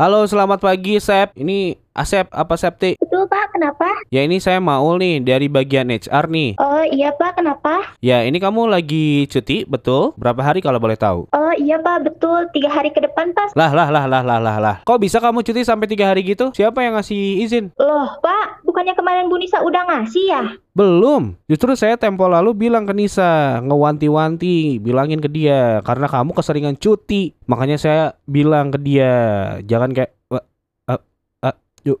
Halo, selamat pagi, Sep. Ini Asep apa Septi? Betul Pak, kenapa? Ya ini saya Maul nih dari bagian HR nih. Oh iya Pak, kenapa? Ya ini kamu lagi cuti, betul? Berapa hari kalau boleh tahu? Oh iya Pak, betul. Tiga hari ke depan Pak. Lah lah lah lah lah lah lah. Kok bisa kamu cuti sampai tiga hari gitu? Siapa yang ngasih izin? Loh Pak, bukannya kemarin Bu Nisa udah ngasih ya? Belum. Justru saya tempo lalu bilang ke Nisa, ngewanti-wanti, bilangin ke dia karena kamu keseringan cuti. Makanya saya bilang ke dia, jangan kayak "Wah, eh, eh, yuk,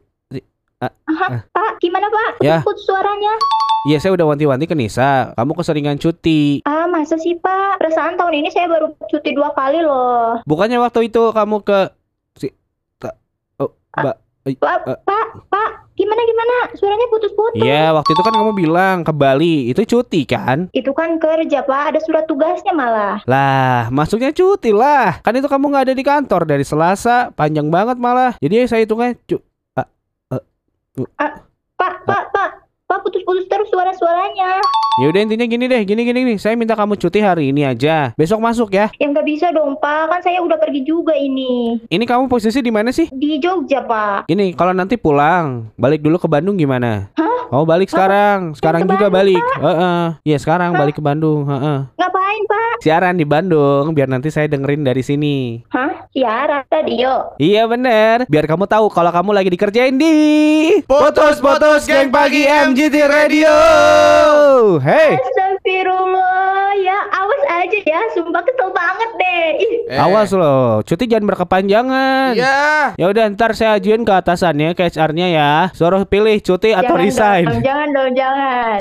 ah, Aha, ah." Pak, gimana Pak? Ya. Putus suaranya. Iya saya udah wanti-wanti ke Nisa, kamu keseringan cuti. Ah, masa sih Pak? Perasaan tahun ini saya baru cuti dua kali loh. Bukannya waktu itu kamu ke si ta, oh, Mbak. Pak. Pak, Pak, Suaranya putus-putus. Iya, waktu itu kan kamu bilang ke Bali, itu cuti kan? Itu kan kerja Pak, ada surat tugasnya malah. Lah, masuknya cuti lah. Kan itu kamu nggak ada di kantor dari Selasa, panjang banget malah. Jadi saya hitungnya cu Pak, Pak, Pak, Pak putus-putus terus suara-suaranya. Ya udah intinya gini deh, gini gini nih. Saya minta kamu cuti hari ini aja. Besok masuk ya. Ya nggak bisa dong Pak, kan saya udah pergi juga ini. Ini kamu posisi di mana sih? Di Jogja Pak. Ini kalau nanti pulang, balik dulu ke Bandung gimana? Hah? Oh balik sekarang, sekarang ke juga Bandung, balik. Heeh. Iya sekarang balik ke Bandung. Heeh. Ngapain Pak? Siaran di Bandung, biar nanti saya dengerin dari sini. Hah? Siaran radio. Iya bener, biar kamu tahu kalau kamu lagi dikerjain di Putus-putus Geng Pagi MGT Radio. Hey, Astagfirullah, ya awas aja ya, sumpah kesel banget deh. Ih, Eh, awas loh, cuti jangan berkepanjangan. Iya. Ya udah ntar saya ajuin ke atasannya, ke HR-nya ya. Suruh pilih cuti atau jangan resign. Dong, jangan dong, jangan.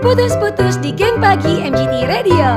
Putus-putus di geng pagi MGT Radio.